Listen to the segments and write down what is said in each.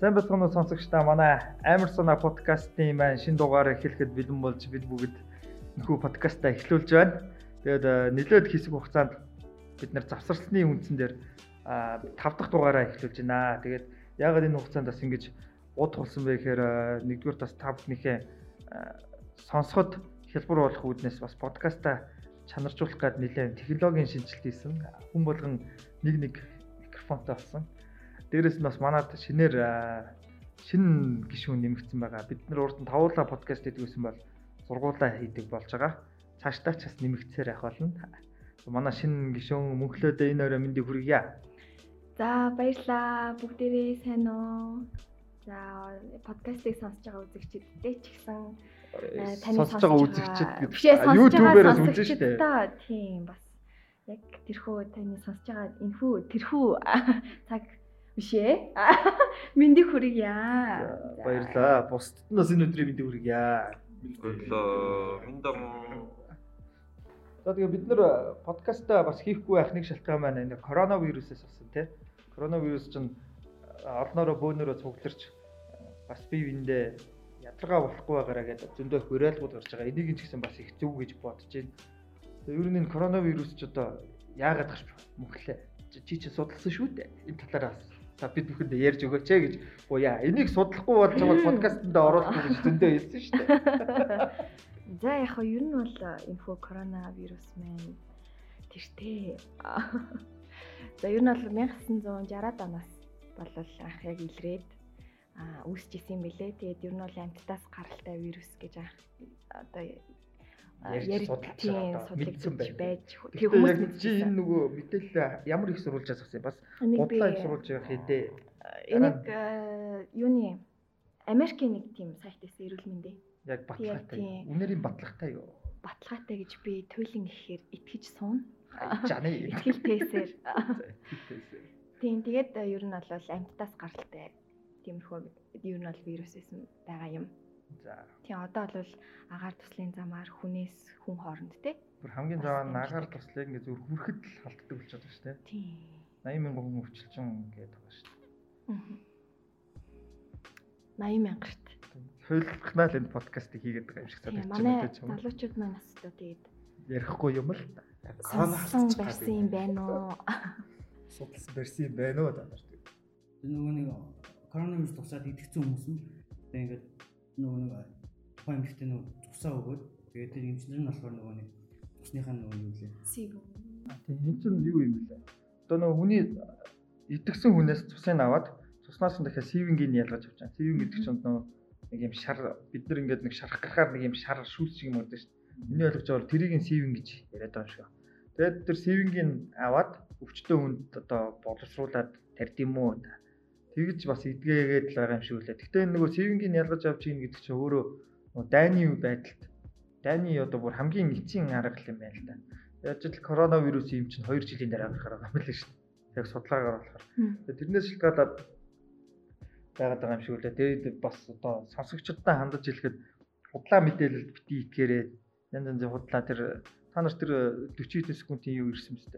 Сайн бацхан уу сонсогчдаа манай Амар санаа подкастын маань шин дугаар эхлэхэд бэлэн болж бид бүгд нөхөө подкастаа эхлүүлж байна. Тэгээд нэлээд хэсэг хугацаанд бид нар завсарласны үндсэн дээр 5 дахь дугаараа эхлүүлж байна. Тэгээд яагаад энэ хугацаанд бас ингэж удах болсон бэ гэхээр нэгдүгээр бас та бүхнийхээ сонсоход хэлбэр болох үүднээс бас подкастаа чанаржуулах гээд нэлээд технологийн шинжилт хийсэн. Хүн болгон нэг нэг микрофонтой болсон. Дээрээс нь бас манад шинээр шинэ гишүүн нэмэгдсэн байгаа. Бид нар урд нь тавуулаа подкаст хийдэг гэсэн бол сургуулаа хийдэг болж байгаа. Цаашдаа ч бас нэмэгдсээр явах болно. Манай шинэ гишүүн мөнхлөөдөө энэ өрөө мэндийг хүргье. За баярлаа. Бүгдээрээ сайн уу? За подкастыг сонсож байгаа үзэгчдтэй ч гэсэн таны сонсож байгаа үзэгчд гэдэг YouTube-ээрээс үзэн шүү дээ. Тийм бас яг тэрхүү таны сонсож байгаа энхүү тэрхүү цаг Биш ээ. Мэндийг хүргье. Баярлаа. Бусдад нь бас энэ өдрийн мэндийг хүргье. Баярлаа. Миндам. За тэгээ бид нэр подкастаа бас хийхгүй байх нэг шалтгаан маань энэ коронавирусээс болсон тий. Коронавирус чинь олноороо бөөнөрөө цугларч бас бие биендээ ядаргаа болохгүй байгаараа гэдэг зөндөө хөрөөлгүүд гарч байгаа. Энийг ч гэсэн бас их зөв гэж бодож байна. Тэгээ ер нь энэ коронавирус ч одоо яагаад гарч мөхлээ. Чи чи судалсан шүү дээ. Энэ талаараа За бид бүхэнд ярьж өгөөч ээ гэж уяа. Энийг судлахгүй болж байгаа подкастэнд оруулах гэж зөндөө хэлсэн шүү дээ. За яг хоо ер нь бол инфо коронавирус маань тэртээ. За ер нь бол 1960-аад оноос болол анх яг илрээд үүсэж исэн юм билэ. Тэгээд ер нь бол амьтдаас гаралтай вирус гэж анх одоо ярьж судлаж мэдсэн байж тэг хүмүүс мэдсэн энэ нөгөө мэдээлэл ямар их сурвалжаас авсан бас бодлоо их сурвалж явах хэдэ энийг юуны Америкийн нэг тийм сайтээс эрүүл мэндэ яг баталгаатай үнэрийн баталгаатай юу? баталгаатай гэж би туйлын гэхээр итгэж суун. Жаны итгэл тээсээр тийм тэгээд ер нь бол амьтдаас гаралтай. Тиймэрхүү ер нь бол вирус байсан байгаа юм За. Тийм одоо бол агаар туслын замаар хүнээс хүн хооронд те. Бүр хамгийн заваа нь агаар туслыг ингээ зүр хүрэхэд л халддаг болчиход байна шүү дээ. Тийм. 80 мянган хүн өвчлөжөн гэдэг байгаа шүү дээ. Аа. 80 мянга шүү дээ. Хойлохнаа л энэ подкастыг хийгээд байгаа юм шиг санагдаж байна. Манай залуучууд маань бас одоо тэгээд ярихгүй юм л. Коронавирус барьсан юм байна уу? Судалсан барьсан юм байна уу та нар. Нөгөө нэг коронавирус тусаад идэгцэн хүмүүс нь тэгээд ингээд нөгөө нэг тухайн эмэгтэй нөгөө тусаа өгөөд тэгээд тэр эмчнэр нь болохоор нөгөө нэг тусныхаа нөгөө юу лээ. Сив. Тийм энэ чинь юу юм бэлээ. Одоо нөгөө хүний идэгсэн хүнээс цусыг аваад цуснаас нь дахиад сивингийг ялгаж авч байгаа. Сивинг гэдэг чинь нөгөө нэг юм шар бид нар ингээд нэг шарах гарахаар нэг юм шар шүүс шиг юм байдаг шүү дээ. Миний ойлгож байгаа бол тэрийг сивинг гэж яриад байгаа юм шиг. Тэгээд тэр сивингийг аваад өвчтөө хүнд одоо боловсруулад тард юм уу тэгж бас эдгээгээд л байгаа юм шиг үлээ. Гэхдээ нөгөө сейвингийг ялгаж авч ийн гэдэг чинь өөрөө дайны байдалд дайны одоо бүр хамгийн эцсийн арга юм байна л да. Яаж ч коронавирус юм чинь 2 жилийн дараа гарах юм байна шүү дээ. Яг судалгаагаар болохоор. Тэрнээс шалтгаалаад байгаад байгаа юм шиг үлээ. Тэгээд бас одоо сонсогчдод хандаж хэлэхэд худлаа мэдээлэлд бити итгээрээ янз янзын худлаа тэр та нар тэр 40 хэдэн секундын юу ирсэн мэт.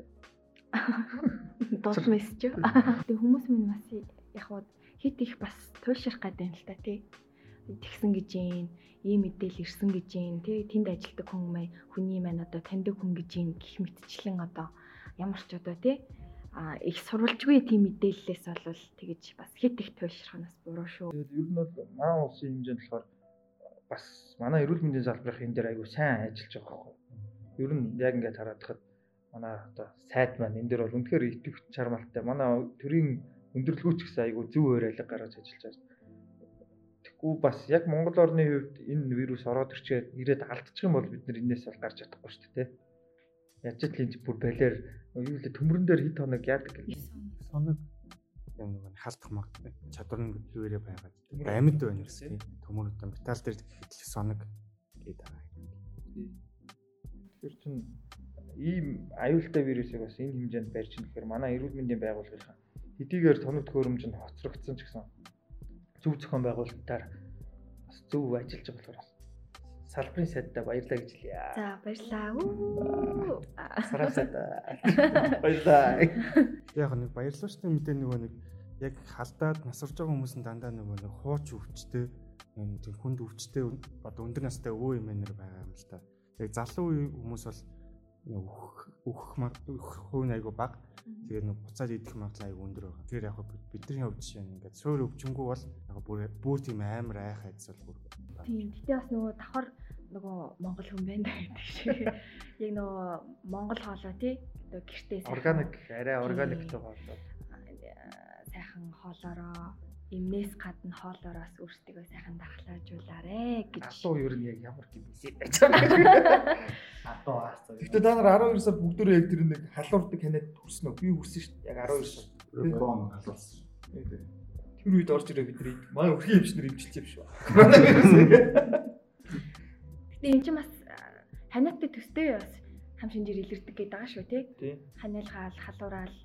Дус мессеж. Тэг хүмүүс минь бас яг хуу хит их бас туйлшрах гэдэг юм л та тий. Тэгсэн гэж юм, ийм мэдээл ирсэн гэж юм, тий. Тэнд ажилладаг хүн мэй хүний маань одоо таньдаг хүн гэж юм гих мэтчлэн одоо ямар ч одоо тий а их сурвалжгүй тийм мэдээллээс бол тэгэж бас хит их туйлшрах нь бас буруу шүү. Тэгээд ер нь бол маань улсын хэмжээнд болохоор бас манай эрүүл мэндийн салбарын энэ дээр айгүй сайн ажиллаж байгаа байхгүй. Ер нь яг ингээд хараад хахад манай одоо сайд маань энэ дээр бол үнэхээр итгэвч чармалтай. Манай төрийн өндөрлгөөч гэсэн айгүй зөв уриалга гаргаж ажиллаж байна. Тэгэхгүй бас яг Монгол орны хувьд энэ вирус ороод ирчээд ирээд алдчих юм бол бид нар энээс бол гарч чадахгүй шүү дээ. Яаж ч л энэ бүр балиар юу л төмрөн дээр хит хоног яадаг соног юм нэг халдах маг чадвар нь юурэ байгаад амьд байна гэсэн төмөр одоо металл дээр хэтлэх соног гэдэг байгаа. Тэгэхээр чин ийм аюултай вирусыг бас энэ хэмжээнд барьж ийн гэхээр манай эрүүл мэндийн байгууллагын хэдийгээр тоног төхөөрөмж нь хоцрогдсон ч гэсэн зөв зохион байгуулалтаар бас зөв ажиллаж байгаа болохоор салбарын сайдтай баярлаа гэж хэлье. За баярлаа. Үү. Сарасаа баярлаа. Яг нэг баярлалчтай мэдээ нөгөө нэг яг халдаад насарж байгаа хүмүүс нь дандаа нөгөө нэг хууч өвчтэй энэ тийм хүнд өвчтэй одоо өндөр настай өвөө эмээнэр байгаа юм л та. Яг залуу хүмүүс бол өөх өөх хувь айгу баг. Тэгээд нэг буцаад идэх магадлал айгу өндөр байгаа. Тэгэхээр яг бидний хувьд жишээ нь ингээд суур өвчнгүү бол яг бүр бүр тийм амар айх айдас бол бүр. Тийм. Гэтэ бас нөгөө давхар нөгөө монгол хүн байна гэдэг шиг. Яг нөгөө монгол хоолой тий. Одоо гэртээ Органик арай органик тоо хоолой. сайхан хоолоороо эмнээс гадна хоолоороос өөрсдөө сайхан дахлаажуулаарэ гэж. Адуу юу нь яг ямар юм бэ? Адуу аасаа. Гэтэ та нар 12 сар бүгдөө яг тэр нэг халуурдаг ханаад хүрсэн үү? Би хүрсэн шүү дээ. Яг 12 сар. Бом халуулсан. Тэр үед орж ирээ бидний манай өрхийн эмчнэр имчилж юм шүү. Гэтэ эн чинь бас ханиадтай төстэй бас хам шинжээр илэрдэг гэдэг байгаа шүү тий. Ханиалгаал, халуураал,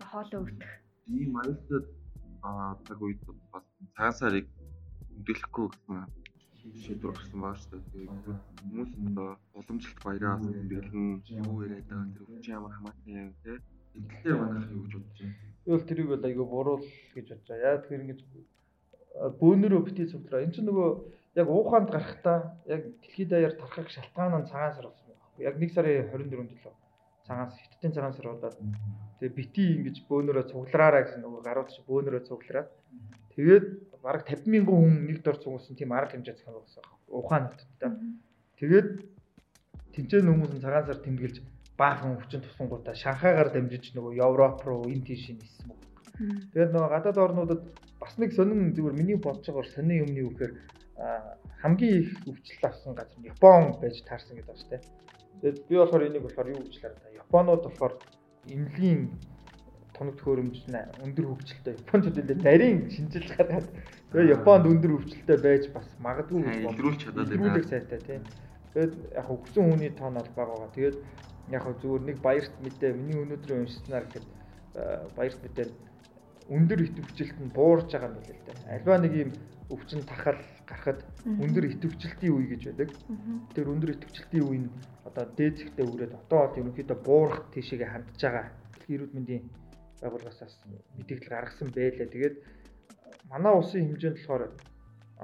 хоолоо өвтөх. ийм аюултай цаг үед бас цагаан сарыг өдөглөхгүй гэсэн шийдвэр гарсан байгаа шүү дээ. Хүмүүс уламжлалт баяраас өдөглөн юу яриад байгаа тэр өвчин ямар хамаатай юм те. Эдгээр манайх юу гэж бодож байна? Би бол тэрийг бол айгүй буруу гэж бодож байгаа. Яа тэгэхээр ингэж бөөнөрөө битгий цогтроо. Энд чинь нөгөө яг ууханд гарахтаа яг дэлхийд даяар тархах шалтгаан нь цагаан сар болсон байна. Яг 1 сарын 24-нд төлөө цагаан сар, хиттийн цагаан сар удаад тэгээ бити ингэж бөөнөрөө цуглараараа гэсэн нөгөө гарууд чи бөөнөрөө цуглараад тэгээд бараг 50 мянган хүн нэг дор цугулсан тийм арга хэмжээ зохион байгуулсан. Ухаан хоттой. Тэгээд тэнцэн хүмүүс нь цагаан сар тэмдэглэж баахан өвчин тусангуудаа Шанхайгаар дамжиж нөгөө Европ руу энэ тийш ниссэн баг. Тэгээд нөгөө гадаад орнуудад бас нэг сонин зүгээр миний бодож байгаагаар сонин юмны үхээр хамгийн их өвчлөл авсан газар нь Япон байж таарсан гэдэг байна шүү дээ. Тэгээд би болохоор энийг болохоор юу гэж та Японууд болохоор эмнэлгийн тоног төхөөрөмж өндөр хөгжилтэй Японд үдээ нарийн шинжилж гадаад тэгээд Японд өндөр хөгжилтэй байж бас магадгүй илрүүлж чадаад байна. илрүүлэх сайтай тийм. Тэгээд яг өгсөн хүний тоон бол бага байгаа. Тэгээд яг зүгээр нэг баярт мэдээ миний өнөөдрийн уншснаар гэхэд баярт мэдээ өндөр идэвхжилт нь буурж байгаа юм байна л да. Альва нэг юм өвчин тахал гарахад өндөр идэвхжилтийн үе гэж байдаг. Тэр өндөр идэвхжилтийн үе нь одоо дээд зэгтээ үрээд одоо бол ерөнхийдөө буурах тийшээгээ хандж байгаа. Эрүүл мэндийн байгууллагаас мэдээлэл гаргасан байлаа. Тэгээд манай улсын хэмжээнд болохоор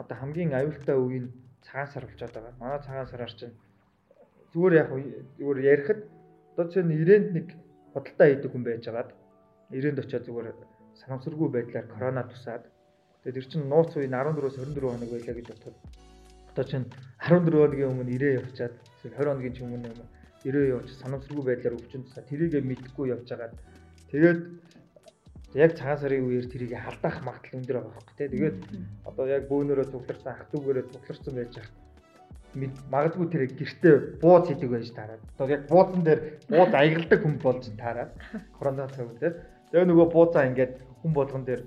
одоо хамгийн аюултай үе нь цагаан сар болчиход байгаа. Манай цагаан сараар чинь зүгээр яг зүгээр ярихад одоо чинь 90-нд нэг худалдаа хийдэг хүн байжгаад 90-нд очиод зүгээр санамсаргүй байдлаар корона тусаад тэгээд тэр чинь нууц үе нь 14-өөс 24 хоног байлаа гэж бодоход одоо чинь 14 хоногийн өмнө 90 явчаад 20 хоногийн ч өмнө 90 явж санамсаргүй байдлаар өвчин тусаад тэрийгэ мэдхгүй явж байгаа. Тэгээд яг цагаан сарын үеэр тэрийг халдаах магадлал өндөр байгаа байхгүй тий. Тэгээд одоо яг бөөнөрөө цугларсан ах トゥ гээрээ цугларсан байж хаа магадгүй тэр гэртээ бууз хийдэг байж таараад. Одоо яг буузан дээр бууз аягалдаг хүн болж таараад корона цаг үед тэгээ нөгөө буузаа ингээд хүн болгон дээр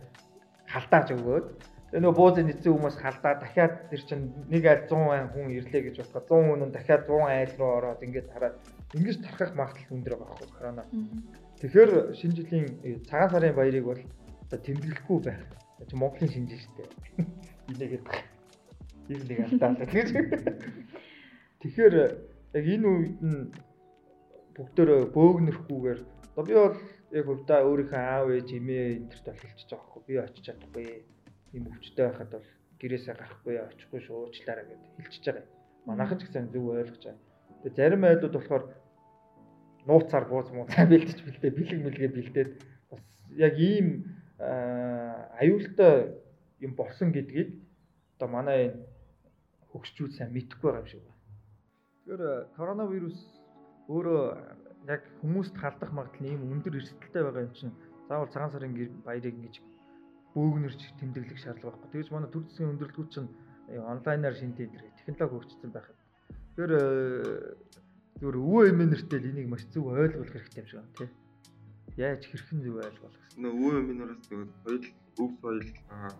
халдааж өгөөд нөгөө буузын эцэг хүмүүс халдаа дахиад тэр чинь нэг айл 100 айн хүн ирлээ гэж бодоход 100 хүн нь дахиад 100 айл руу ороод ингээд хараад ингэж тархах магадлал өндөр байгаа байхгүй корона. Тэгэхээр шинэ жилийн цагаан сарын баярыг бол одоо тэмдэглэхгүй байх. Чи Монголын шинэ жил шүү дээ. Инээгээд ир нэг гэж. Тэгэхээр яг энэ үед нь бүгдөө бөөгнөрхгүйгээр одоо би бол яг хувьдаа өөрийнхөө аав ээж эмээ энтерт бол хэлчихэж байгаа хгүй би очиж чадахгүй ийм өвчтэй байхад бол гэрээсээ гарахгүй очихгүй шүү уучлаарай гэд хэлчихэж байгаа юм. Манайхан ч гэсэн зөв ойлгож байгаа. Тэгээ зарим айлууд болохоор нууцаар бууз муу цаа бэлтэж бэлдээ бэлэг мэлгээ бэлдээд бас яг ийм аюултай юм болсон гэдгийг одоо манай энэ хөгсчүүд сайн мэдэхгүй байгаа юм шиг байна. Тэгэхээр коронавирус өөрөө яг хүмүүст халдах магадлал нь ийм өндөр эрсдэлтэй байгаа юм чинь заавал цагаан сарын баярыг ингэж бөөгнөрч тэмдэглэх шаардлага байхгүй. Тэгэж манай төр засгийн өндөрлөгүүд чинь онлайнаар шинтэй технологи хөгжсөн байхад. Тэгэхээр зүгээр өвөө эмээ нэртэй л энийг маш зөв ойлгох хэрэгтэй юм шиг байна тий. Яаж хэрхэн зөв ойлгох гэсэн. Нөө өвөө эмээ нараас тэгээд соёл өв соёл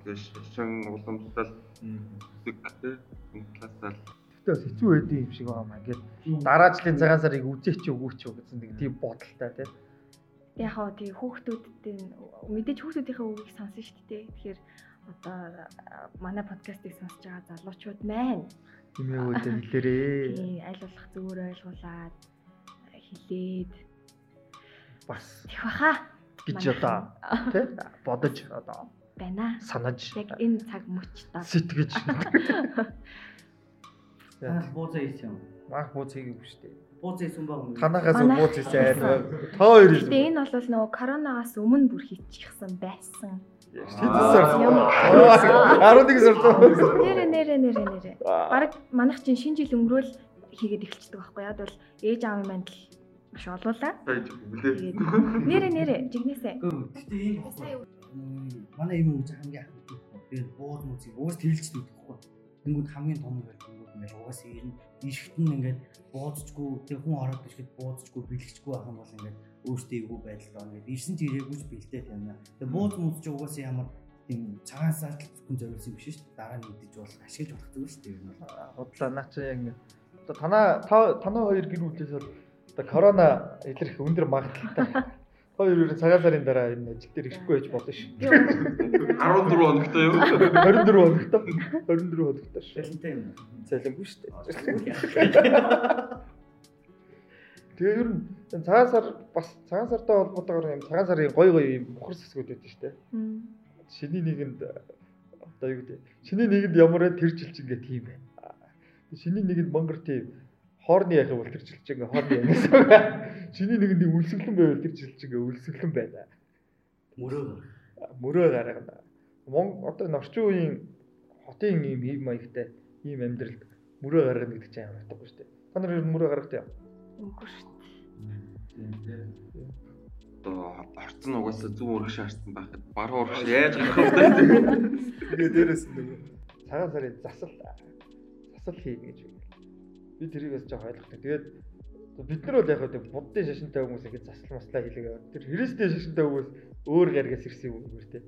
гэж шин уламжлал зүг тий талаасаа Тэгтээ бас хэцүү байдсан юм шиг байна. Ингээд дараа жилийн цагаан сарыг үзээч өгөөч гэсэн нэг тийм бодолтой тий. Яг хоо тий хүүхдүүдтэй мэдээж хүүхдүүдийнхээ үгийг сонсон шүү дээ. Тэгэхээр одоо манай подкастыг сонсож байгаа залуучууд маань Тэмээвүүдээ хэлээрээ. тий аль болох зүгээр ойлгуулад хэлээд Бас тех баха. гэж одоо тий бодож одоо байна. санаж Яг энэ цаг мөчтөө. сэтгэж Танах бууцаа хийсэн юм. мах бууз хийгээгүй шүү дээ. Бууцаа хийсэн баг юм. Танахаас Манайх бууз хийсэн. хийсэн. Та хоёр Гэтэ хийсэн. энэ бол нөгөө коронавигаас өмнө бүр хийчихсэн байсан. Хэдэн Юм. сар? 11 сар. Нэрэ нэрэ нэрэ нэрэ. Бараг манайх чинь шинэ жил өнгөрөөл хийгээд эхэлчихдэг байхгүй яа бол ээж аавын мандал маш олуулаа. нэрэ нэрэ жигнэсээ. Гэтэ ийм манай юм уу хамгийн мэддэг. Тэгээд бууз мөцийг уус тэлж дүүдэхгүй. Тэнгүүд хамгийн том нь тэнгүүд ингээд угаас ирнэ. Ишгт нь ингээд бууцчгүй тэг хүн ороод ишгэд бууцчгүй бэлгэчгүй ах юм бол ингээд өөртөө эвгүй байдал байна. Ингээд ирсэн ч ирээгүй ч бэлдээ байна. Тэг бууз мөц ч угаас ямар тийм цагаан сартал зөвхөн зориулсан юм биш шүү дээ. Дараа нь мэдэж болох ашиглаж болох зүйл шүү дээ. ер нь бол. Худлаа наа чи яг ингэ. Одоо танаа та танаа хоёр гэр бүлээс бол одоо корона илэрх өндөр магадaltaй. Хоёр ерөө цагаан сарын дараа энэ ажил дээр ирэхгүй байж болно шүү. 14 хоногтой юу? 24 хоногтой. 24 хоногтой шүү. Шалантай юм. Цалингүй дээ. Тэгээ ер нь энэ цагаан сар бас цагаан сартай холбоотойгоор юм цагаан сарын гой гой юм бухар сэсгүүд байдаг шүү дээ. Шиний нэгэнд одоо юу гэдэг шиний нэгэнд ямар тэр жилч ингээ тийм байна. Шиний нэгэнд монгор тийм хоорны яхаа бол тэр жилч ингээ хоорны яхаа. Шиний нэгэнд үлсгэлэн байвал тэр жилч ингээ үлсгэлэн байна. Мөрөө. Мөрөө гаргана. Мон одоо энэ орчин үеийн хотын ийм ийм маягтай ийм амьдрал мөрөө гаргана гэдэг чинь амар утгагүй шүү дээ. Та нар ер нь мөрөө гаргадаг юм. үгүй шүү. Одоо орц нь угаасаа зүүн урагш харсан байхад баруун урагш яаж гарах вэ? Тэгээ дээрээс нөгөө цагаан сарын засал засал хийнэ гэж байна. Би тэрийг бас жоох ойлгохтой. Тэгээд бид нар бол яг хөө буддын шашинтай хүмүүс ингэ засал маслаа хийлгээ. Тэр христийн шашинтай хүмүүс өөр гаргаас ирсэн юм уу те.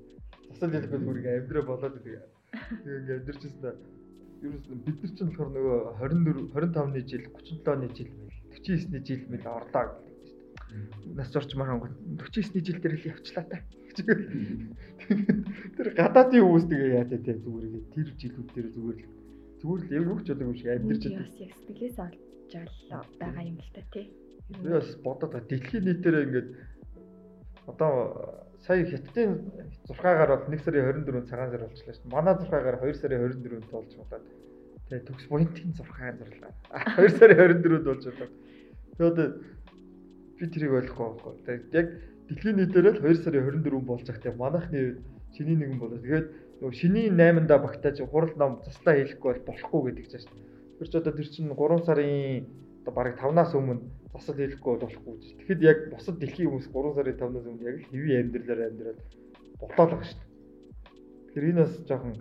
Засал хийлгэхэд бүр ингэ амьдраа болоод байдаг. Тэгээ ингэ амьдрчсэн та нь бид нар ч болохоор нөгөө 24 25-ны жил 37-ны жил мэл 49-ний жил мэл орлоо гэдэг дээ. Нас зорчмаар хонгол 49-ний жил дээр л явчлаа та. Тэр гадаадын хүмүүс тэгээ яатаа те зүгээр ингэ тэр жилүүд дээр зүгээр л зүгээр л юу ч болоогүй шиг амьдэрч Би байдаг. бас яг сэтгэлээс олж жаалаа байгаа юм л та тий. Би бас бодоод байгаа. Дэлхийн нийтээр ингээд одоо сая хятадын зурхаагаар бол 1 сарын 24-нд цагаан сар болчихлоо шүү дээ. Манай зурхаагаар 2 сарын 24-нд болж болоод тэгээ төгс буянтын зурхаан зурлаа. 2 сарын 24-нд болж болоод. Тэгээ одоо би тэрийг ойлгохгүй байхгүй. Тэгээ яг дэлхийн нийтээр л 2 сарын 24-нд болж байгаа. Тэгээ манайхны үед шиний нэгэн болоо. Тэгээд нөгөө шиний 8-ндаа багтааж хурал ном заслаа хийхгүй бол болохгүй гэдэг чинь шүү. Тэр ч одоо тэр чинь 3 сарын одоо бараг 5-наас өмнө засал хийхгүй бол болохгүй гэж. Тэгэхэд яг бусад дэлхийн хүмүүс 3 сарын 5-наас өмнө яг л хэвийн амьдралаар амьдраад байгаа шүү. Тэгэхээр энэ бас жоохон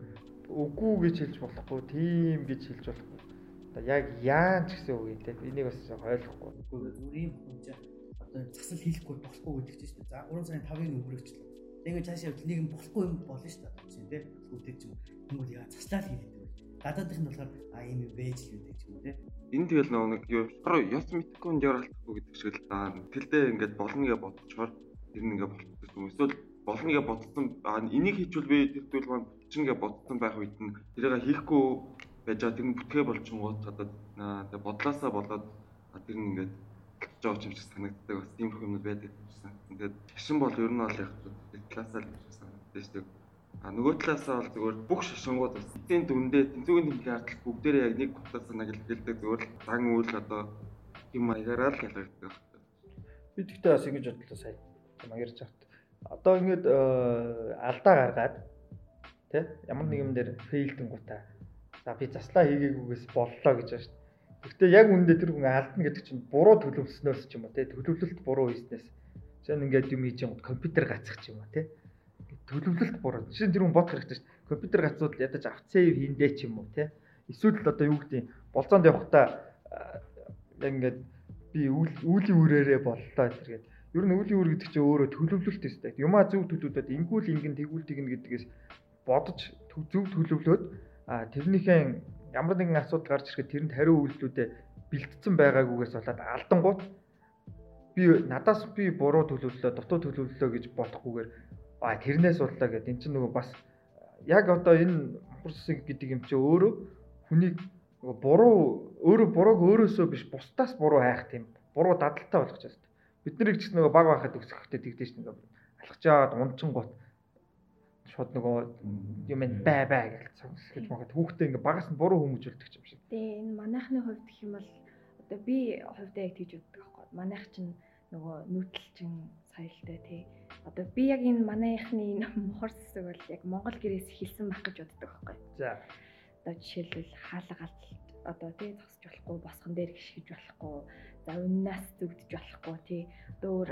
үгүй гэж хэлж болохгүй, тийм гэж хэлж болохгүй. Одоо яг яан ч гэсэн үг юм те. Энийг бас ойлгохгүй. Зүгээр ийм хүн чинь одоо засал хийхгүй болохгүй гэдэг чинь шүү. За 3 сарын 5-ыг өнгөрөөчлөө. Тэгээд цаашаа явбал нэг юм болохгүй юм болно шүү дээ. Чинь тий. Хүүтэй ч юм. Тэнгүүд яа заслаа л хийдэг байх. Гадаадын нь болохоор а ийм юм байж л үүдэг юм уу тий. Энэ тэгэл нөгөө нэг юу ёс мэдхгүй энэ яралтахгүй гэдэг шиг л даа. Тэлдээ ингээд болногээ бодчихоор тэр нь ингээд болчихсон юм. Эсвэл болногээ бодсон аа энийг хийчихвэл би тэр зүйл маань бүтчингээ бодсон байх үед нь тэрийг хийхгүй байж байгаа тэр нь бүтгээ болчихгоот одоо тэг бодлоосаа болоод тэр нь ингээд байгаа юм шиг санагддаг бас тийм хүмүүс байдаг санагдсан. Тэгээд шашин бол ер нь бол яг талаасаа л шиг санагддаг шүү дээ. А нөгөө талаасаа бол зүгээр бүх шашингууд эцсийн дүндээ тэнцвүүгийн тэмдгийн ардлал бүгдээрээ яг нэг л хэлдэг зүгээр л дан үйл одоо юм маягаараа л ялгагддаг. Би тэгтээ бас ингэж бодлоо сая. Маярч авт. Одоо ингэж алдаа гаргаад тий ямар нэг юм дээр фейлдэн гутаа. За би заслаа хийгээгүйгээс боллоо гэж байна шүү дээ. Гэхдээ яг үүндээ тэр хүн алдна гэдэг чинь буруу төлөвлөснөөс ч юм уу тий төлөвлөлт буруу хийснээс. Жишээ нь ингээд юм хийж байгаа компьютер гацах ч юм уу тий төлөвлөлт буруу. Жишээ нь тэр хүн бодох хэрэгтэй шүү дээ. Компьютер гацууд ядаж авцээ хийндэ ч юм уу тий. Эсвэл одоо юу гэдэг болцоонд явахдаа яг ингээд би үүлийн үрээрээ боллоо тэргээд. Ер нь үүлийн үр гэдэг чинь өөрөө төлөвлөлт өстэй. Юмаа зөв төлөвлөд ингүүл ингэн тэгүүл тэгнэ гэдгээс бодож зөв төлөвлөөд тэрнийхэн ямар нэгэн асуудал гарч ирэхэд тэрэнд хариу үйлдэлүүдээ бэлтгэсэн байгаагүйгээс болоод алдангууд би надаас би буруу төлөвлөлөө, дутуу төлөвлөлөө гэж бодохгүйгээр а тэрнээс боллоо гэдэг. Энд чинь нөгөө бас яг одоо энэ мохорсыг гэдэг юм чи өөрөө хүнийг нөгөө буруу өөрөө бурууг өөрөөсөө биш бусдаас буруу хайх тийм буруу дадалтай болгож байна. Бид нарыг ч нөгөө баг байхад өсөхдөө тэгдэж шүү дээ. алхаж яваад унчин гот шууд нөгөө юм бай бай гэж сонсгож магад хүүхдээ ингээ багаас нь буруу хүмүүжүүлдэг юм шиг. Тэгээ энэ манайхны хувьд гэх юм бол одоо би хувьдаа яг тэгж үздэг байхгүй. Манайх чинь нөгөө нүүдэлчин соёлтой тий. Одоо би яг энэ манайхны энэ мухар сэсэг бол яг монгол гэрээс хэлсэн байх гэж боддог байхгүй. За. Одоо жишээлбэл хаалга галт одоо тий зогсож болохгүй, босгон дээр гიშгэж болохгүй, за үннаас зүгдэж болохгүй тий. Дөөр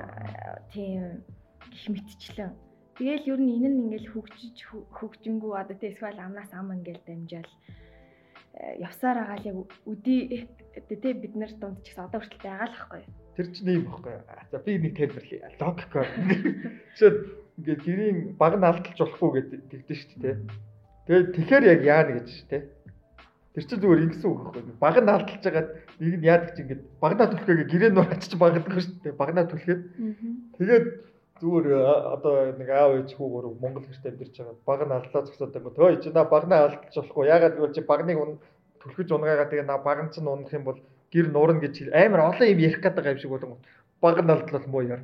тийм гих мэтчлэн Тэгэл ер нь энэ нь ингээл хөгжиж хөгжингүү одоо тэ эсвэл амнаас ам ингээл дамжаал явсаар байгаа л яг үди тэ бид нар дунд ч гэсэн одоо хүртэл байгаа л байхгүй. Тэр чинь юм байхгүй. За би нэг тайлбарлая. Логикоор. Жишээд ингээд гэрийн баг нь алдалж болохгүй гэдэг тэгдэж шүү дээ. Тэгээд тэгэхээр яг яана гэж тэ. Тэр чинь зүгээр ингэсэн үг байхгүй. Баг нь алдалж байгаад нэг нь яадаг чи ингээд багнаа түлхээгээ гэрээ нуур ачиж багдаг шүү дээ. Багнаа түлхээд. Тэгээд зүгээр одоо нэг аав ээж хүү гурав Монгол гэрт амьдарч байгаа. Баг нь алдлаа зогсоод байгаа. Төө чи на багнаа алдалж болохгүй. Ягаад гэвэл чи багныг түлхэж унгаагаа тэгээ на баг нь ч унах юм бол гэр нуурна гэж амар олон юм ярих гэдэг юм шиг болон баг нь алдлал муу яар.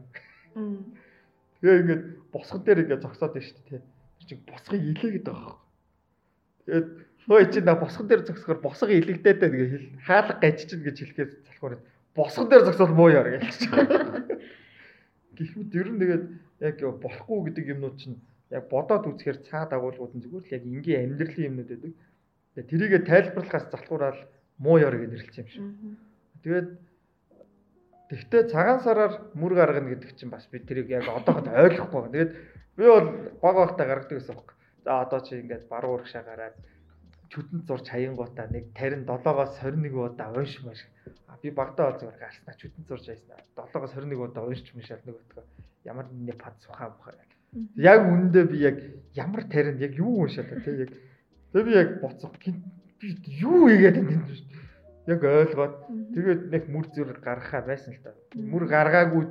Тэгээ ингээд босгон дээр ингээд зогсоод байна шүү дээ. Тэр чинь босгыг илээгээд байгаа. Тэгээд нөө чи на босгон дээр зогсохоор босго илэгдээд тэгээ хэл хаалга гаж чинь гэж хэлэхээс залхуур босгон дээр зогсоод муу яар гэж. Гэхдээ ер нь тэгээд яг болохгүй гэдэг юмнууд чинь яг бодоод үзэхээр цаад агуулгууд нь зүгээр л яг энгийн амьдралын юмнууд байдаг. Тэгээ тэрийгэ тайлбарлахаас залхуураад муу ёр гэж нэрлэлсэн юм шиг. Тэгээд тэгтээ цагаан сараар мөр гаргана гэдэг чинь бас бид тэрийг яг одоохонд ойлгохгүй. Тэгээд би бол баг багтаа гаргадаг гэсэн юм. За одоо чи ингээд баруун урагшаа гараад чүтэн зурч хаянгуудаа нэг тарин 7-оос 21 удаа уншмаш. А би багтаа бол зүгээр гарснаа чүтэн зурж хайснаа. 7-оос 21 удаа уншч мышаал нөгөөдгөө ямар нэг пад сухаа мухаа. Яг үнэндээ би яг ямар тарин яг юу уншаад та тий яг тэг би яг боцох би юу хийгээд энэ яг ойлгоод тэгээд нэг мүр зүрх гаргахаа байсан л та. Мүр гаргаагүй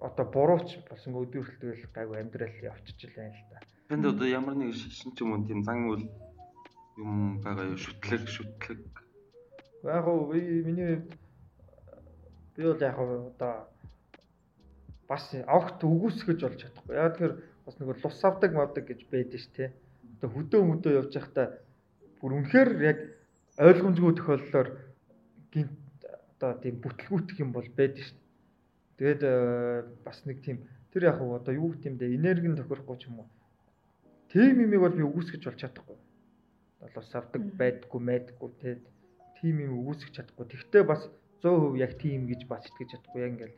одоо бурууч болсон өдөрөлтөл гайгүй амьдрал явчихж байна л та. Энд одоо ямар нэг шишин ч юм уу тийм зан үйл юм байгаа юу шүтлэг шүтлэг. Яг уу миний би бол яг одоо бас огт үгүйсгэж болж чадахгүй. Яг тэр бас нэг лус авдаг мавдаг гэж байдаг ш тэ. Одоо хөдөө мөдөө явж байхдаа бүр үнэхээр яг ойлгомжгүй тохиоллоор гинт одоо тийм бүтлгүүтэх юм бол байдаг шүү. Тэгээд э, бас нэг тийм тэр яг одоо юу гэх юм бэ энерги тохирохгүй ч юм уу. Тийм юмыг бол би үгүйсгэж болж чадахгүй. Долоос авдаг байдггүй мэдгүй те тийм юм үгүйсгэж чадахгүй. Тэгвэл бас 100% яг тийм гэж бас итгэж чадахгүй. Яг ингээл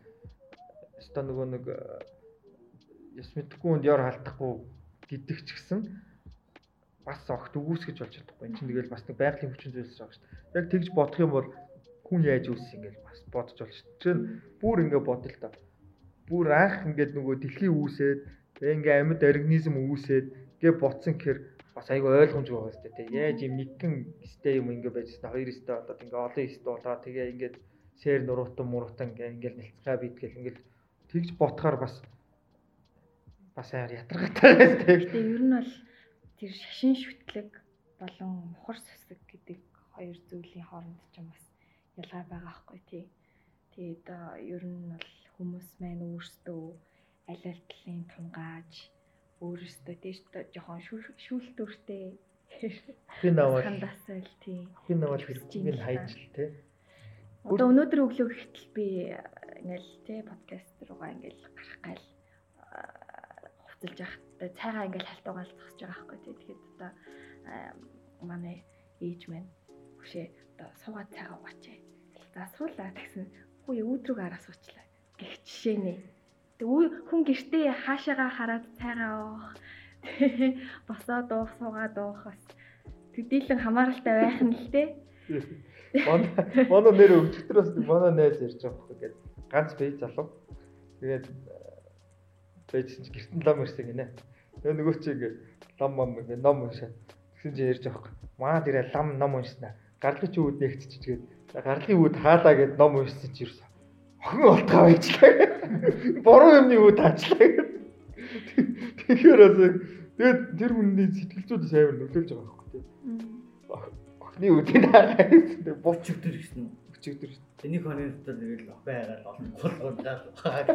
өстой нөгөө нэг яс мэдхгүй хүнд яар халтахгүй гэдэг ч гэсэн бас огт үгүйсгэж болж чадахгүй. Энд чинь тэгэл бас нэг байгалийн хүчин зүйлс байгаа шүү дээ. Яг тэгж бодох юм бол хүн яаж үүс ингээл бас бодож болж шүү дээ. Тэр бүр ингээ бодъё л та. Бүр анх ингээд нөгөө дэлхий үүсээд ингээ амьд организм үүсээд гээ ботсон гэхэр бас айгүй ойлгомжгүй байгаа шүү дээ. Яаж юм нэгэн сте юм ингээ байжсэн хоёр сте болоод ингээ олон сте болоод тэгээ ингээд сэр нуруутан муруутан ингээ ингээл нэлцгаа бидгээл ингээл тэгж ботхоор бас бас аяар ятаргатай байсан. Тэгээ ер нь бол тэр шашин шүтлэг болон мухар сүсэг гэдэг хоёр зүйлийн хооронд ч бас ялгаа байгаа хгүй тий. Тэгээд ер нь бол хүмүүс маань өөрсдөө аль аль талын тунгааж өөрөөсдөө тийш жоохон шүүлтүүртэй хин аваад хандасал тий. Хин аваад хэрэгцээг хайж л тий. Одоо өнөөдөр өглөө гэтэл би ингээл тий подкаст руугаа ингээл гарах гал хувцалж явах одоо цайгаа ингээл халтуугаал зогсож байгаа байхгүй тий. Тэгэхэд одоо манай ээж маань хөшөө одоо суугаад цайгаа угаачаа. Засруулаа тэгсэн хүү өөдрөг араа суучлаа. Гэх жишээ нэ. Хүн гэртээ хаашаагаа хараад цайгаа уух. Босоод уух, суугаад уух бас төдийлөн хамааралтай байх нь л тий. Манай нэр өчтөрөөс манай найз ярьж байгаа байхгүй гэдэг. Ганц бие залуу. Тэгээд байжсэн чи гэртэн лам ирсэн гинэ. Тэгээ нөгөө чи ингээ лам мам ингээ ном уншаа. Тэгсэн чи ярьж байгаа юм. Маа дээрээ лам ном уншнаа. Гарлын чи үүд нэгтчихгээд гарлын үүд хаалаа гэд ном уншсан чи ерөөсө охин олтгаа байжлаа. Буруу юмны үүд хаачлаа. Тэгэхээр бас тэгээд тэр хүний сэтгэлзүүд сайн нөлөөлж байгаа байхгүй тийм. Охины үүдийг хаагаа гэсэн. Бовч өвдөр гэсэн. Бовч өвдөр. Энийг хоног дотор нэг л байгаад олон болгоод байгаа.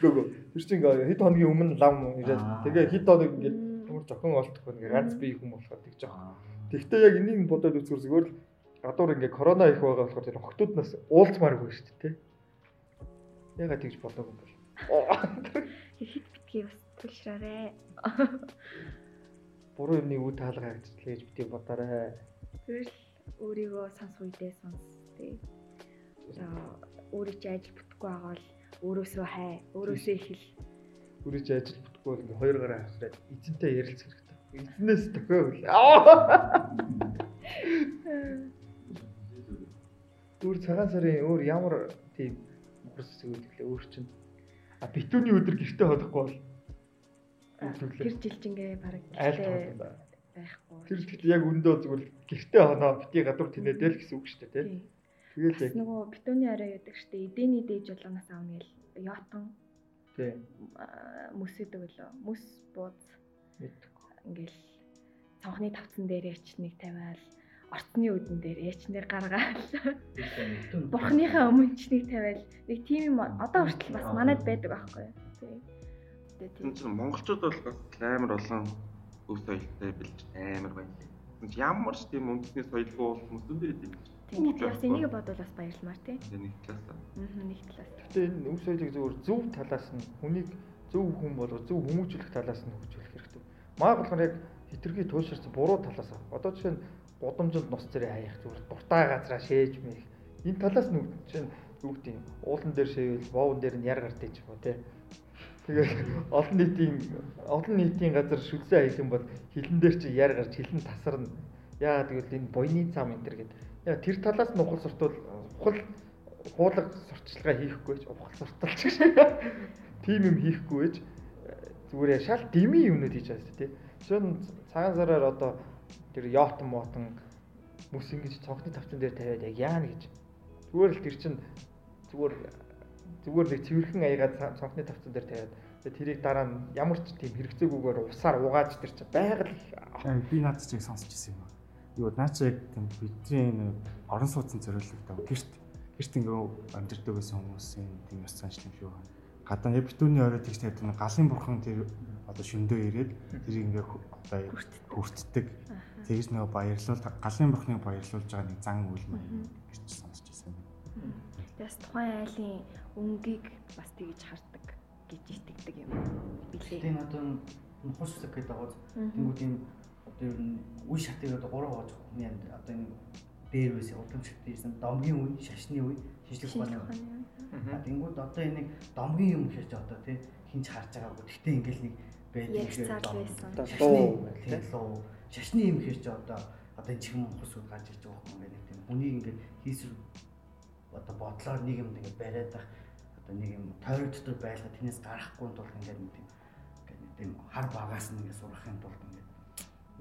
Гүг. Тэр чинь хэд хоногийн өмнө лам ирээд тэгээ хэд хоног ингээд ямар жохон олдох ингээ ганц би хүн болохоор тэгж байгаа. Тэгвэл яг энийг бодоод үзэхэр зүгээр л гадуур ингээ корона их байгаа болохоор тэр охтууднаас уулзмааргүй шүү дээ. Ягаад тэгж болоогүй юм бэ? Хит битгий бас түлшраарэ. Буруу юмны үе таалгаа гэж тэгж бити бодоорой. Тэгэл өөрийгөө сонс үедээ сонс тий. За өөрөө чи ажил бүтэхгүй байгаа бол өөрөөсөө хай, өөрөөсөө ихэл. Үрэж ажил бүтггүй бол ингээ хоёр гараа хавсраад эзэнтэй ярилцах хэрэгтэй. Эзнээс төхөөл. Өөр цагаан сарын өөр ямар тийм мөхс зүйлээ өөр чинь а битүүний өдөр гэртээ ходохгүй бол. Үгүй Тэр жил чингээ баг айл гэртээ байхгүй. Тэр ихтэй яг өндөө зүгээр гэртээ хоноо бити гадуур тинэдэл гэсэн үг шүү дээ тий. Тэгэл яг нөгөө битүүний орой яадаг штэ эдэний дээж болгоноос аавна гэл. Яотон тий. мөсөдөг лөө. Мөс бууз ингээл цонхны тавцан дээр яч нэг тавиал орцны үдэн дээр яч нэг гаргаал. Бурхныхаа өмнө ч нэг тавиал. Нэг тийм юм одоо хүртэл бас манайд байдаг байхгүй юу? Тийм чинь монголчууд бол бас амар олон өв соёлтой бэлж амар байна. Ямар ч тийм үндэсний соёлгүй бол хүмүүстэй байдаг. тийм гэтэл бас энийг бодвол бас баярламар тий. Тэгээ нэг талаас аа нэг талаас Гэтэ энэ үе соёлыг зөвхөн зөв талаас нь хүнийг зөв хүн болго зөв хүмүүжүүлэх талаас нь хөгжүүлэх хэрэгтэй. Маа болохоор яг хитрхи туйлширсан буруу талаас. Аа. Одоо жишээ нь гудамжинд нус зэрэг хаях зүгээр дуртай газараа шээж мэх. Энэ талаас нь жишээ нь юу гэдэг юм уулан дээр шээвэл воовн дээр нь яр гартыг ч юм уу те. Тэгээд олон нийтийн олон нийтийн газар шүлзээ аялах юм бол хилэн дээр чи яр гарч хилэн тасарна. Яа тэгвэл энэ буйны зам энэ төр гэдэг. Яа тэр талаас нь ухал суртвал ухал хуулаг сурталчилгаа хийхгүй ч ухал сурталч гэж. Тим юм хийхгүй гэж зүгээр шал дими юмнууд хийж байгаа шүү дээ. Нь цагаан сараар одоо тэр яотон мотон мөс ингэж цонхны тавцан дээр тавиад яг яана гэж. Зүгээр л тэр чин зүгээр зүгээр нэг цэвэрхэн аягаад цонхны тавцан дээр тавиад тэрийг дараа нь ямар ч тийм хэрэгцээгүйгээр усаар угааж тэр чин байгаль би наад чиг сонсч ирсэн юм. Юу наа чи яг тийм бидний орон сууцны зориулалтаа гэрт гэрт ингээ амьдэрдэг байсан хүмүүсийн тийм ёс занш юм шүү. Гадаа битүүний орой тавьдаг нэг галын бурхан тэр одоо шөндөө ирээд тэр ингээ одоо хүртдэг. Тэгж нөгөө баярлуул галын бурхныг баярлуулж байгаа нэг зан үйл маяг гэж сонсч ирсэн. Тэгээс тухайн айлын өнгийг бас тэгж хардаг гэж итгэдэг юм билээ. Тийм одоо нухус хэсэг гэдэг байгаа. Тэнгүүд юм одоо ер нь үе шатыг одоо гурав гоож хүний амьд одоо энэ дээр байсан удамшигт ирсэн домгийн үе, шашны үе, шинжлэх ухааны үе. Тэнгүүд одоо энийг домгийн юм гэж одоо тий хинч харж байгаагүй. Гэхдээ ингээл нэг байдаг. Одоо Шашны луу. Шашны юм хэрч одоо одоо энэ чихэн хус үд гарч ирж байгаа юм нэг тийм хүний ингээд хийсвэр одоо бодлоор нэг юм ингээд бариад байх одоо нэг юм тойрог дотор байлгаа тэрнээс гарахгүй тул ингээд нэг тийм ингээд нэг тийм хар багаас нь ингээд сурахын тулд ингээд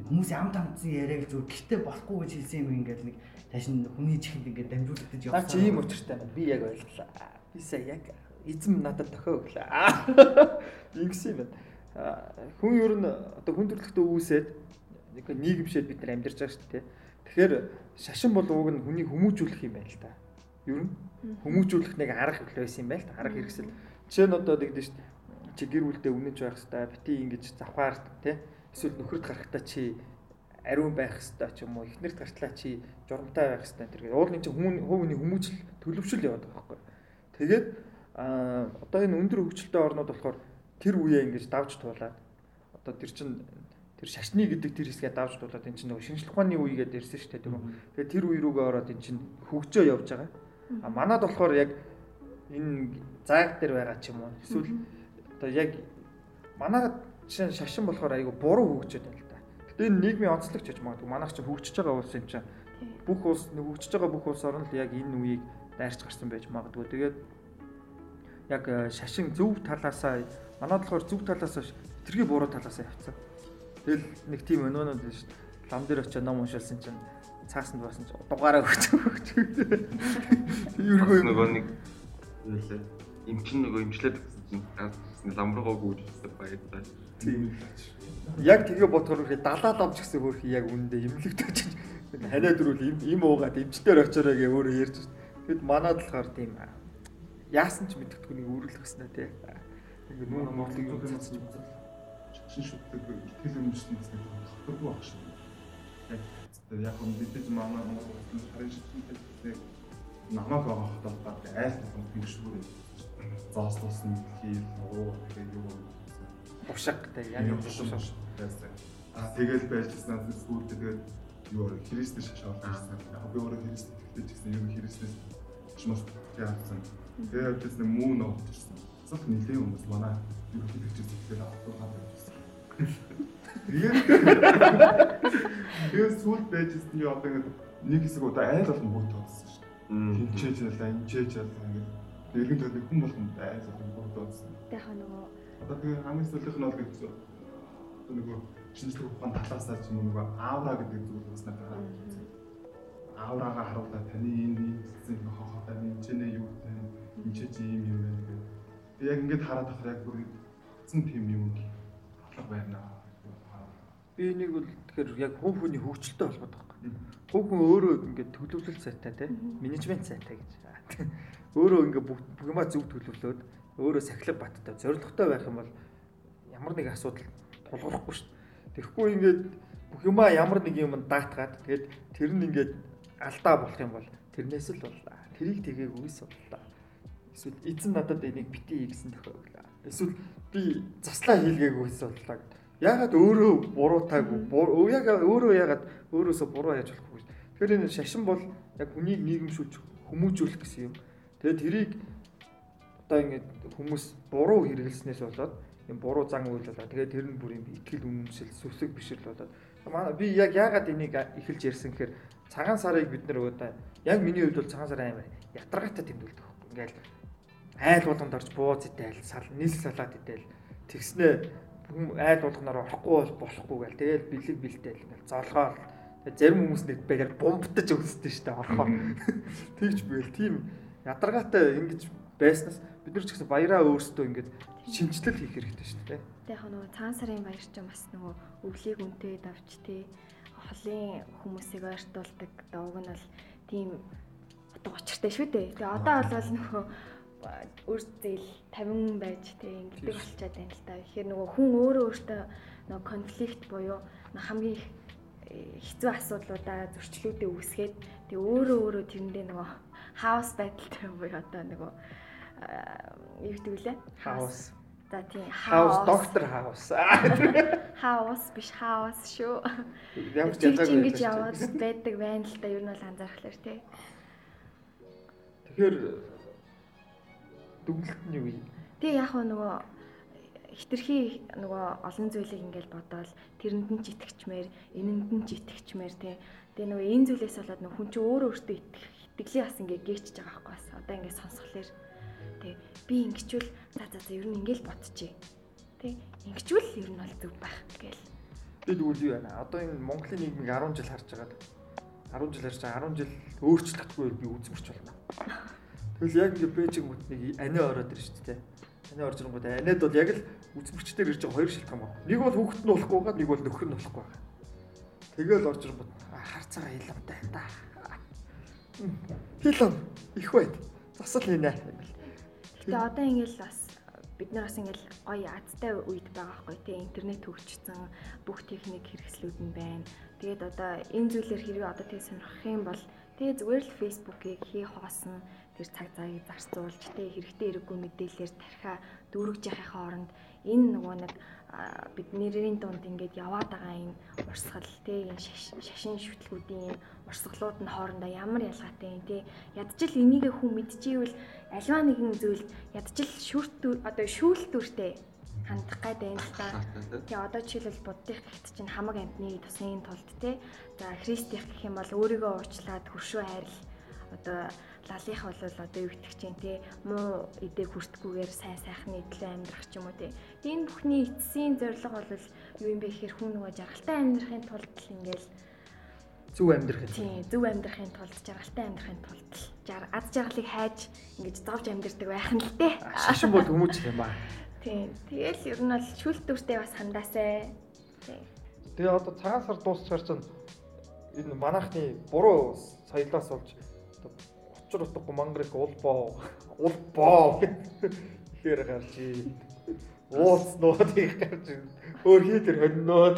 хүмүүс ам тамцсан яриаг зүр гэхдээ болохгүй гэж хэлсэн юм ингээд нэг тааш нь хүний чихэнд ингээд дамжуулагдаж Наа чи ийм учиртай байна. Би яг ойлголаа. Би сая яг эзэм надад тохиоглоо. Ингэсэн юм байна. Хүн ер нь одоо хүн төрөлхтөө үүсээд нэг нийгэмшээд бид нар амьдарч байгаа шүү дээ. Тэгэхээр шашин бол уг нь хүнийг хүмүүжүүлэх юм байна л та. Ер нь хүмүүжүүлэх нэг арга байсан юм байна л та. Арга хэрэгсэл. Жишээ нь одоо тэгдэж шүү дээ. Чи гэр бүлдээ үнэнч байх хэвээр бити ингэж завхаар тий. Эсвэл нөхөрт гарахтаа чи ариун байх хэвээр ч юм уу эхнэрт гартлаа чи журамтай байх хэвээр тэр гээд уул энэ чинь хүмүүний хувийн хүмүүжил төлөвшөл яваад байгаа байхгүй. Тэгээд аа одоо энэ өндөр хөгжилтэй орнууд болохоор тэр үеэ ингэж давж туулаад одоо тэр чин тэр шашны гэдэг тэр хэсгээ давж туулаад энэ чинь нөгөө шинжлэх ухааны үе гэдээ ирсэн шүү дээ тийм үү. Тэгээд тэр үе рүүгээ ороод энэ чинь хөгжөө явж байгаа. А манад болохоор яг энэ зааг дээр байгаа ч юм уу эсвэл одоо яг манайд жишээ шашин болохоор айгу буруу хөгжөөд байна л да. Гэтэ энэ нийгмийн онцлогч гэж магадгүй манайх чинь хөгжиж байгаа улс юм чинь бүх улс нэг хөгжиж байгаа бүх улс орн л яг энэ үеийг дайрч гарсан байж магадгүй. Тэгээд яг э, шашин зөв талаасаа манайд болохоор зөв талаасаа тэрхий буруу талаасаа явцсан. Тэгэл нэг тийм өнөөнүүд байна шүү дээ. Лам дээр очиж ном уншилсан чинь цаасанд басан чинь дугаараа өгч өгч. Юургүй нөгөө нэг юу лээ. Имчин нөгөө имчлээд гэсэн чинь ламруугаа гүйжсэн баярлалаа. Тийм. Яг тэгээ бодохоор үхээ далаад авч гисэн хөрхи яг үнэндээ имлэгдэж ханаа дөрүүл им уугаад имчтэр очоорой гэ өөрөө ярьж байна. Тэгэд манад болохоор тийм яасан ч мэддэхгүй нэг үүрэл өгснэ тий. Ингээ нүүр морлыг юу цацж үзэл. Шин шүтдэг ихтгэл өмчсөн бас нэг баг шүү. Яг тэр яг юм бид манай хүмүүс харин шилжүүлдэг намайг байгаа хатаа айл болох юм шүү. Зоослуулс нь хий уу тэгээ юу бушаг те яг юм бушаг. А тэгэл байжснаа сүүлд тэгээд юу христээр шашаалж байсан. Яг би өөрөө христээр тэгтэж гэсэн юм христээс чимээс яасан. Тэгээд тэс нэг нөө ирсэн. Цог нилийн хүмүүс манай юу хэлчихсэн тэгэхээр авах байсан. Тэгээд сүүлд байжсэн юу одоо ингэ нэг хэсэг удаа айл болон бүгд тооцсон шүү. Хинчээж ялаа, инчээж ялаа ингэ. Нэгэн төрлийн хүн болгон айл болон бүгд тооцсон. яг нөгөө Одоо тэгээ хамгийн сүүлийнх нь бол гэж одоо нөгөө шинжлэх ухаан талаасаа ч юм уу нөгөө аавра гэдэг зүйл бас надад ааврагаа харуулаад таны энэ хохоо таны энэ ч нэ юу тань энэ ч чи юм юм байна гэх. Яг ингэж хараад ахаар яг бүр цэн тийм юм бодлого байна. Би энийг бол тэгэхээр яг хүн хүний хөгжилтэй холбоотой байхгүй. Хүн хүн өөрөө ингээд төлөвлөлт сайтай те менежмент сайтай гэж. Өөрөө ингээд бүх юмаа зөв төлөвлөөд өөрөө сахилга баттай зоригтой байх юм бол ямар нэг асуудал тулгарахгүй шүү дээ. Тэгэхгүй ингээд бүх юмаа ямар нэг юм даатгаад тэгээд тэр нь ингээд алдаа болох юм бол тэрнээс л боллаа. Тэрийг тэгээгүйс боллаа. Эсвэл эзэн надад энийг битгий гэсэн тохиоглоо. Эсвэл би заслаа хийлгээгүйс боллаа гэдэг. Ягаад өөрөө буруутаагүй яг өөрөө ягаад өөрөөсөө буруу яаж болохгүй. Тэгэхээр энэ шашин бол яг хүнийг нийгэмшүүлж хүмүүжүүлэх гэсэн юм. Тэгээд тэрийг одоо ингээд хүмүүс буруу хэрэглэснээс болоод юм буруу зан үйл болоо. Тэгээд тэр нь бүр юм итгэл үнэмшил сүсэг бишрэл болоод манай би яг ягаад энийг эхэлж ярьсан гэхээр цагаан сарыг бид нар одоо яг миний хувьд бол цагаан сар амар ятаргаатай тэмдэглэдэг. Ингээл айл болгонд орж бууз идээл сал нийл салаад идээл тэгснээ айл болгоноор орохгүй бол болохгүй гэл. Тэгэл бэлэг бэлтэл ингээл золгоол. Зарим хүмүүс нэг байгаад бомбтаж өгсдөө штэ орхоо тэгж бийл тийм ядаргаатай ингэж байснаас бид нар ч гэсэн баяраа өөрсдөө ингэж шинжилэл хийх хэрэгтэй шүү дээ. яг нөгөө цаан сарын баяр чинь бас нөгөө өвлийг үнтэй давч тий. Холын хүмүүсийг ойртуулдаг дууг нь бол тийм одоо учиртай шүү дээ. Тэгээ одоо бол нөгөө үр зээл 50 байж тий ингэдэг болчиход байна л та. Тэгэхээр нөгөө хүн өөрөө өөртөө нөгөө конфликт буюу хамгийн хэцүү асуудлуудаа зөрчлүүдээ үүсгээд тэгээ өөрөө өөрөө тэрэндээ нөгөө хаус байдалтай буюу одоо нөгөө юу гэдэг вүлээ? Хаус. За тийм Хаус доктор хаус. хаус биш хаус шүү. Тэгж ялгаагүй ингэж яваад байдаг байна л да ер нь бол анзаархлаар тий. Тэгэхээр дүгнэлт нь юу юм? Тэгээ яг хөө нөгөө хитрхи нөгөө олон зүйлийг ингээл бодоол тэрэнд нь ч итгэчмээр, энэнд нь ч итгэчмээр тий. Тэгээ нөгөө энэ зүйлээс болоод нөгөө хүн чинь өөрөө өөртөө итгэх итгэлийн бас ингээ гээчж байгаа байхгүй бас. Одоо ингээ сонсхолоор тий би ингэчүүл за за за ер нь ингээл бодчихъя. Тий ингэчүүл ер нь бол зөв байх гээл. Би тэгвэл юу байна? Одоо энэ Монголын нийгмийг 10 жил харж байгаад 10 жил харж байгаа 10 жил өөрчлөгдөхгүй би үзмэрч байна. Тэгвэл яг ингээ бэжиг мөтнийг ани ороод ирж шүү дээ. Ани орж ирэнгүүт анид бол яг л үзмэрчдэр ирж байгаа хоёр шалтгаан байна. Нэг бол хүүхэд нь болохгүй байгаа, нэг бол нөхөр нь болохгүй байгаа. Тэгэл орж ирэнгүүт харцаа иламтай та. Хилэн их байд. Засал хийнэ. Тэгээ одоо ингээл бас бид нар бас ингээл гоё азтай үед байгаа байхгүй тий интернет хөгжсөн бүх техник хэрэгслүүд нь байна. Тэгээд одоо энэ зүйлээр хэрэг одоо тий сонирхох юм бол тэгээ зүгээр л фейсбુકийг хий хоосон тэр цаг цагийг зарцуулж тий хэрэгтэй хэрэггүй мэдээлэлээр тархиа дүүргэж яхахын оронд энэ нөгөө нэг бидний дунд ингээд яваад байгаа энэ урсгал тий энэ шашин шүтлгүүдийн урсгалууд нь хоорондоо ямар ялгаатай юм тий ядчил энийг хүн мэдчихвэл альва нэгэн зүйл ядчил шүрт одоо шүүлтүүртэй хандах гад байна л та. Тэгээ одоо жишээлбэл буддих гихт чинь хамаг амьтны тусын тулд тий за христих гэх юм бол өөрийгөө уучлаад хөршөө хайрл одоо лалих бол одоо юу гэдэг чинь тий муу эдэг хүртгүүгээр сайн сайхны төлөө амьдрах ч юм уу тий. Энэ бүхний эцсийн зорилго бол юу юм бэ гэхээр хүн нөгөө жаргалтай амьдрахын тулд л ингээл Зөв амьдрах юм. тий зөв амьдрахын тулд жаргалтай амьдрахын тулд аз жаргалыг хайж ингэж зовж амьдрдаг байх нь л дээ. Шашин бол хүмүүж юм ба. Тий. Тэгэл ер нь бол шүүлтүүртэй бас хандаасай. Тий. Тэгээ одоо цагаан сар дуусчаар чинь энэ манайхны буруу соёлоос болж учир утга мангрыг улбоо улбоо гэхээр гарч ий. ууцнууд их гарч ирнэ. Өөр хий тэр хонноод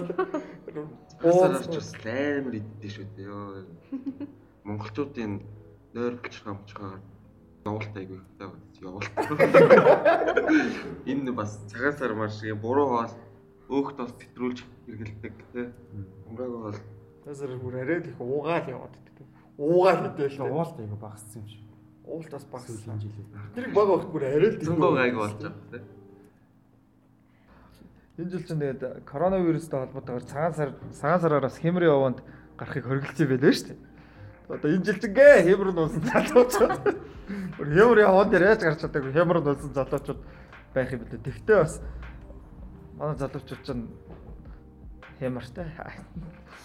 Ууцаарч бас амар иддэг шүү дээ. Йоо. Монголчуудын нойр болчих амчгаа явуулт айгүй ихтэй байна. Явуулт. Энэ бас цагаасаар маш юм буруу хоол өөхт бас петрүүлж хэргэлдэг тий. Умраагүй бол Тэсэр бүр арайд их уугаал яваад иддэг. Уугаал идэл л Уулт айгу багассан юм шиг. уулт бас. Сүүлийн жилүүд. Тэр баг багт бүр арайд зөнгөө гайг болж байгаа тий. Энэ жил чинь тэгээд коронавирустай холбоотойгоор цагаан сар цагаан сараас хэмрийн яванд гарахыг хориглож байлаа шүү дээ. Одоо энэ жил чинь гээ хэмрэн нуусан залуучууд. Бүр хэмрийн яванд дээр яаж гарч чадаагүй хэмрэн нуусан залуучууд байх юм билээ. Тэгтээ бас манай залуучууд чинь хэмэртэй.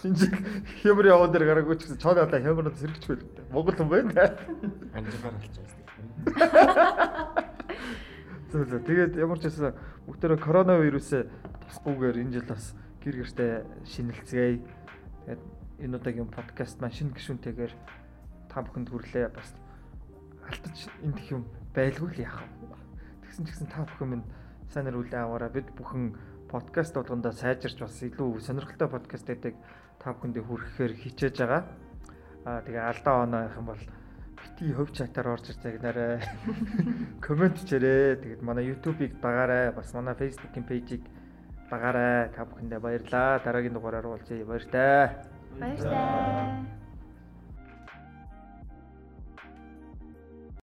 Жил хэмрийн яванд дээр гараагүй ч гэсэн чод одоо хэмрэн сэргэж байлаа. Монгол хүн байна. Анжигаар байгаа. Зөв зөв. Тэгээд ямар ч байсан бүгдээрээ коронавирусээ тусгүйгээр энэ жил бас гэр гэртээ шинэлцгээе. Тэгээд энэ удаагийн подкаст маань шинэ гишүүнтэйгээр та бүхэнд хүрлээ бас алтаж энэ гэх юм байлгүй л яах вэ? Тэгсэн ч гэсэн та бүхэн минь сайн нэр үлээ аваараа бид бүхэн подкаст болгондоо сайжирч бас илүү сонирхолтой подкаст гэдэг та бүхэндээ хүрэхээр хичээж байгаа. Аа тэгээ алдаа оноо явах юм бол бити хөв чатаар орж ир загнаарай. Комент хийрээ. Тэгээд манай YouTube-ыг дагаарай. Бас манай Facebook-ийн пэйжийг дагаарай. Та бүхэндээ баярлалаа. Дараагийн дугаараар уулзъя. Баяр таа. Баярлалаа.